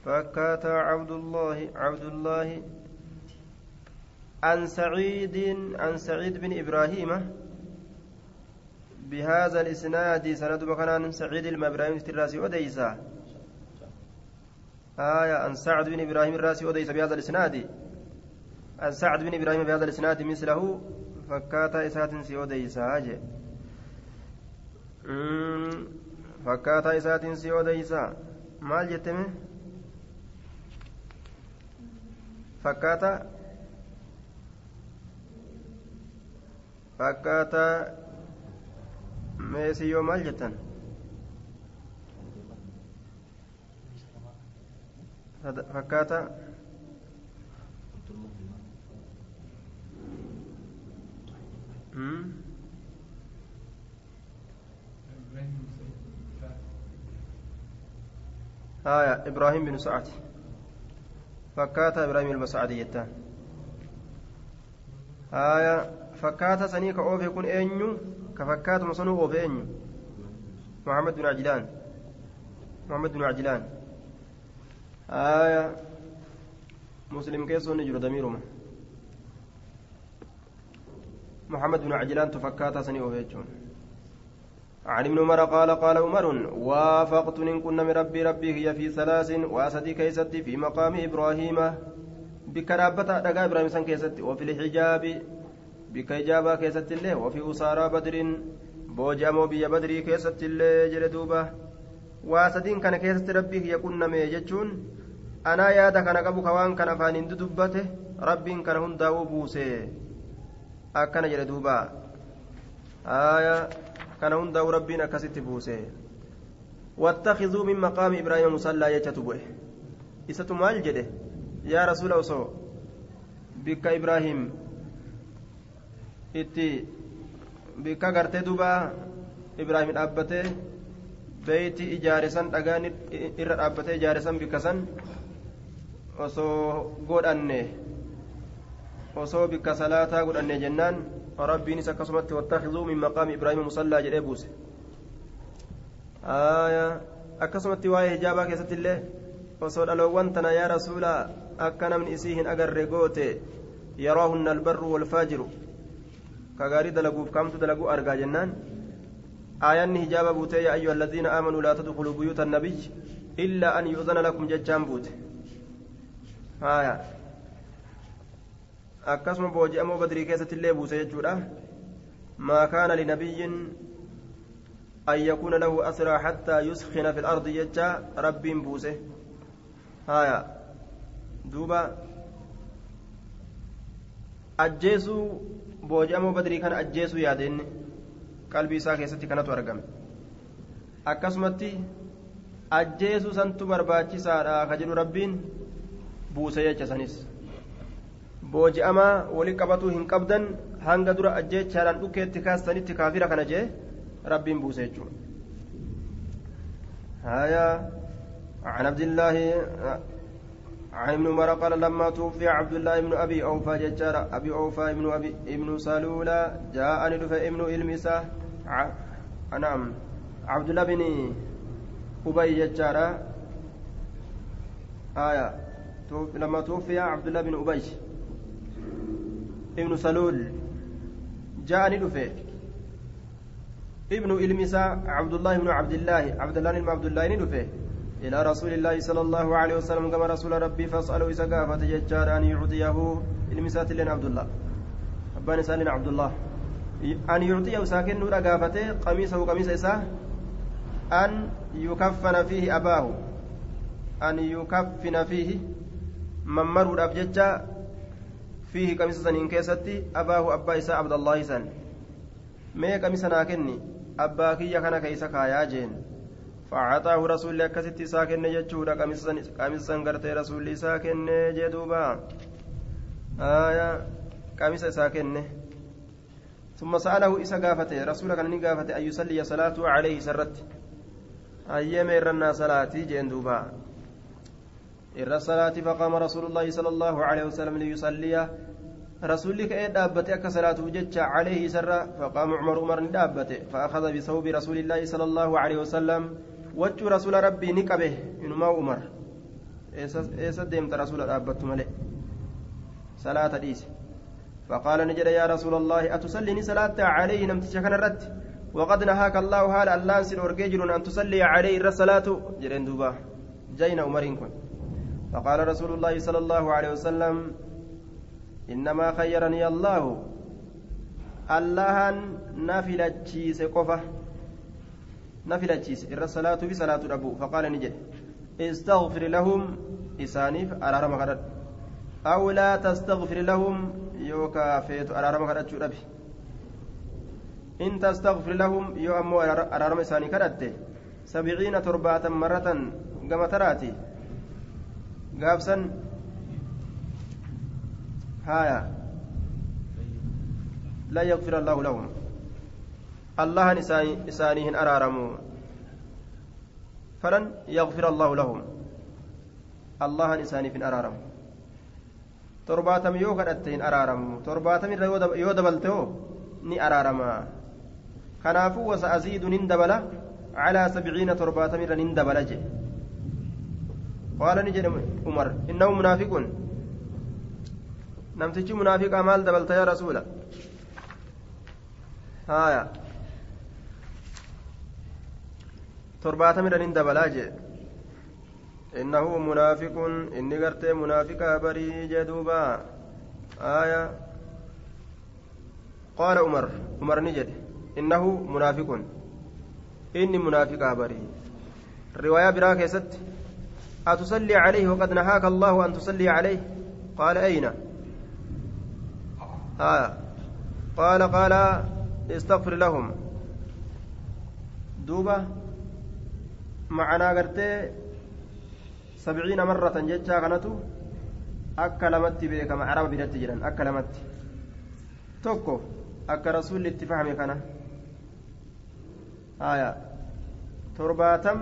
fakkaataa cabdullaahi cabdullaahi عن سعيد عن سعيد بن إبراهيم بهذا الإسناد سند بكنان سعيد المبراهيم الراسي وديسا آية عن سعد بن إبراهيم الراسي وديسا بهذا الإسناد. عن سعد بن إبراهيم بهذا الإسناد مثله فكاتا إسات سيودي ساجي فكاتا إسات سيودي سا maal jetteme fakkaata fakkaata meesiyyoo maal fakkaata آية إبراهيم بن سعد. فكاتا إبراهيم المسعدي يتان آية فكاتا سنيك أوفي يكون أنيو كفكاتا مصنوع أوفي أنيو. محمد بن عجلان. محمد بن عجلان. آية مسلم كيسو نجر دميرهم محمد بن عجلان تفكاتا سني أوفيتشون عن ابن عمر قال قال عمر وافقت إن كنا من ربي ربي هي في ثلاث واسدي كيست في مقام إبراهيم بكرابة دقا إبراهيم سن كيست وفي الحجاب بكيجابا كيست الله وفي أسارى بدر بوجامو بيا بدري كيست الله جلدوبة واسدين كان كيست ربي هي كنا ميجتشون anaa yaada kana qabu ka waan kan afaaniin dudubbate rabbiin kana hundaa'uu buuse akkana jedhe duuba aya kana hundaa'uu rabbiin akkasitti buuse واتخذوا من مقام إبراهيم مصلى يجتبه إساتو مال جده يا رسول الله بك إبراهيم إتي بك غرت دوبا إبراهيم أبته beeyti ijaarisan dhagaan irra dhaabbatee ijaarisan bikkasan osoo godhanne osoo bikka salaataa godhanne jennaan rabbiinis akkasumatti wattakizuu min maqaami ibraahima musallaa jedhee buuse akkasumatti waa'ee hijaabaa keessatti illee osoo dhaloowwan tana yaa rasuula akka namni isii hin agarre goote yeroahunna albarru walfaajiru ka gaarii dalaguuf kamtu dalaguu argaa jennaan آيان هجاب بوتي يا أيها الذين آمنوا لا تدخلوا بيوت النبي إلا أن يؤذن لكم ججان بوت haya akkasuma booji'amoo badrii keessatti illee buuse jechuudha. Maa kaana linabiyyin an yakuuna lahu asraa hattaa yuskina fi lardi jecha rabbiin buuse. Haya duuba. Ajjeesuu booji'amoo badrii kana ajjeesuu yaade qalbii isaa keessatti kanatu argame. Akkasumatti ajjeesuu santu barbaachisaadha ka jedhu rabbiin. Buuse jecha sanis booji'amaa wali qabatuu hin qabdan hanga dura ajjeechaadhaan dhukkeetti kaastanitti kaafira kana jee rabbiin buuse jechuudha هايا عن عبد الله عن ابن عمر قال لما توفي عبد الله بن ابي اوفى ججار ابي اوفى ابن ابي ابن سلولة جاءني دفع ابن المسا نعم عبد الله بن ابي لما توفي عبد الله بن ابي ابن سلول جاءني دفع ابن المسا عبد الله بن عبد الله عبد الله بن عبد الله دفع إلى رسول الله صلى الله عليه وسلم كما رسول ربي فاسأله إذا قافت ججار أن يعطيه المسات لنا عبد الله. أبان سالنا عبد الله. أن يعطيه ساكن نور قافته قميصه قميص إساه أن يكفن فيه أباه. أن يكفن فيه ممر الأبجج فيه قميص سنين كيستي أباه أبا إساء عبد الله سن مي قميص ناكني أبا كي كان كيسا كايا جين فعطاه رسول الله كست ساكن جتشورا قميصا غرتي رسول الله ساكن جدوبا آية قميص ساكن ثم سأله إسا قافته رسول كان قافته أن يصلي صلاته عليه سرت أيام إرنا صلاتي جندوبا إر الصلاة فقام رسول الله صلى الله عليه وسلم ليصلي. رسولي كأي دابته صلاته جتش عليه سر فقام عمر عمر دابته فأخذ بثوب رسول الله صلى الله عليه وسلم. rasuula rabbii ni qabe inumaa umar eessa deemta rasuula dhaabbattu malee salaata dhiise فقال نجد يا رسول الله أتصلي صلاة عليه؟ نمتش كان الرد وقد نهاك الله هذا الله سن أن تصلي عليه الصلاة جرين دوبا. جينا عمرين كن. فقال رسول الله صلى الله عليه وسلم إنما خيرني الله. الله نافلة شيس قفة. نفلتشيس إر الصلاة بصلاة أبو فقال نجد. استغفر لهم. إسانيف أرارم غرد. أو لا تستغفر لهم. يوكا فيت أرارم غرد شربي إن تستغفر لهم. يو أمو أرارم إساني كرد. سبعين تربة مرة. كما قابسا هايا لا يغفر الله لهم allahan isaanii hin araaramu falan yagfir allahu lahum allahan isaaniif hin araaramu torbaatam yoo kadhatte hin araaramu torbaatam irra yoo dabalte hoo ni araarama kanaafuu wasa aziidun hin dabala calaa sabciina torbaatam irra nin dabala jedhe jedhe umar innahu munaafiqun namtichi munaafiqaa maal dabalta yaa rasuula haya torbaatamidhan hin dabalaa jee innahu munaafiqun inni gartee munaafiqaa barii jee duuba aya qaala umar umar ni jedhe innahu munaafiqun inni munaafiqaa barii riwaayaa biraa keessatti أتصلي عليه وقد نهاك الله أن تصلي عليه قال أين آه قال قال استغفر لهم دوبة معنا قرتي سبعين مرة جتشا كانتو akka lamatti beekama araba biratti jedhan akka lamatti tokko akka rasuulli itti fahame kana haya torbaatam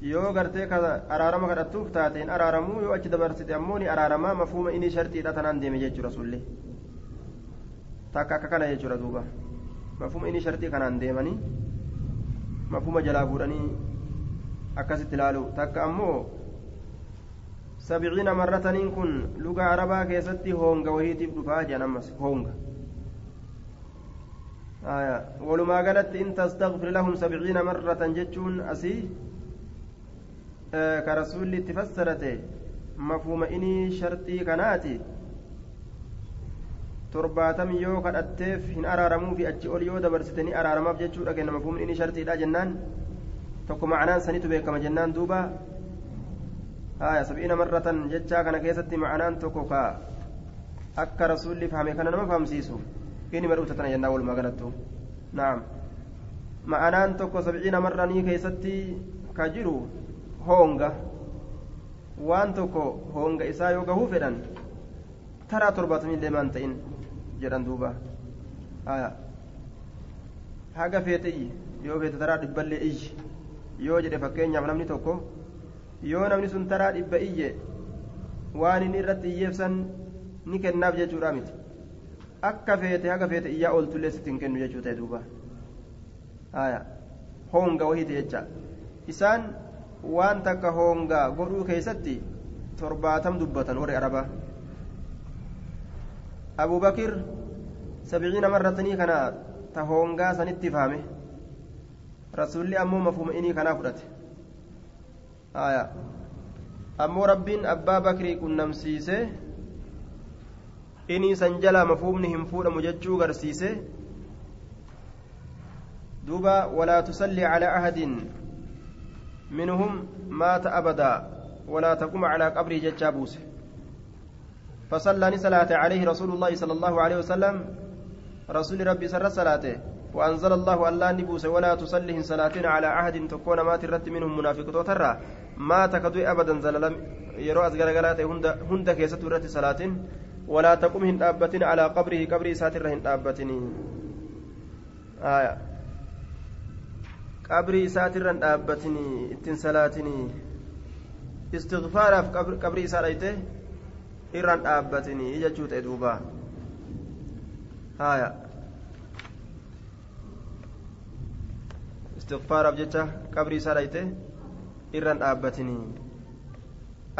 yoo gartee araarama kadhattuuf taate hin araaramuu yoo achi dabarsite ammoo ni araaramaa mafuuma inni shartiidha tanaan deeme jechuudha sullee takka akka kana jechuudha duuba mafuuma inni shartii kanaan deemanii mafuuma jalaa fuudhanii akkasitti ilaalu takka ammoo sabciina marrataniin kun luga arabaa keessatti hoonga wahiitiif dhufaa jedhan ammas hoonga walumaa galatti in tastagfir lahum sabciina marratan jechuun asii ka rasuulli itti fassarate mafuuma inii sharxii kanaati torbaatam yoo kadhatteef hin araaramuufi achi ol yoo dabarsite ni araaramaaf jechuudha kenna mafuumni inii sharxiidha jennaan tokko macnaan sanitu beekama jennaan duuba haya sab'iina marratan jechaa kana keessatti ma'anaan tokko ka akka rasuulli fahame kana nama fahamsiisu inni madhuuta tana jennaa walumaa galattu naam ma'anaan tokko sab'iina marranii keessatti ka jiru hoonga waan tokko hoonga isaa yoo gahuu fedhan taraa torbaatamillee maan ta'in jedhan duuba haga feete yoo feete taraa dhibballee iyyi yoo jedhe fakkeenyaaf namni tokko yoo namni sun taraa dhibba iyye waan inni irratti iyyeefsan ni kennaaf jechuudha miti akka feete haga feete iyyaa ooltullee sitti kennu jechuu ta'e duuba hoonga wahiite jecha isaan waan takka hoongaa godhuu keeysatti torbaatam dubbatan warri arabaa abuu bakir sabciina marratanii kana ta hoongaa sanitti fahame rasuulli ammoo mafuma inii kanaa fudhate ammoo rabbiin abbaa bakrii qunnamsiise inii san jalaa mafuumni hin fuudhamu jechuu garsiise duuba walaa tusalli calaa ahadin maata abadaa walaa taqum calaa qabrii jechaa buuse فصلى صلاة عليه رسول الله صلى الله عليه وسلم. رسول ربي سر صلاته. وأنزل الله ألا نبوس ولا تصلي صلاتين على عهد تكون ما ترت منهم منافق ترى ما تكدوا أبدا زللم يرو أزغر غلات هند هند كيست رت صلاتين. ولا تقم هن على قبره قبره ساتر هن آية. Qabrii isaatirran dhaabbatini ittiin salaatini istighfaaraaf qabrii isaa dhayte irran dhaabbatini jechuu ta'e duuba haya istighfaaraaf jecha qabrii isaa dhayte irran dhaabbatini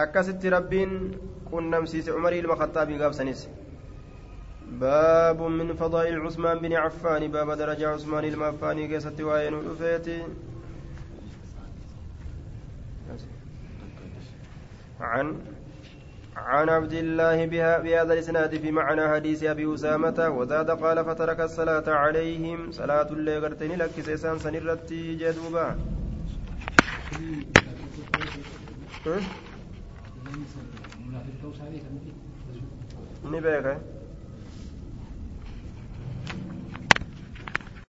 akkasitti rabbiin qunnamsiise umarii ilma khaxaabii gaabsanis باب من فضائل عثمان بن عفان باب درجة عثمان المعفاني كيست وين ودفيتي عن عن عبد الله بها بهذا الإسناد في معنى حديث أبي أسامة وزاد قال فترك الصلاة عليهم. صلاة اللي غرتني لك سيسان سنرتي جدوبا. ni beeka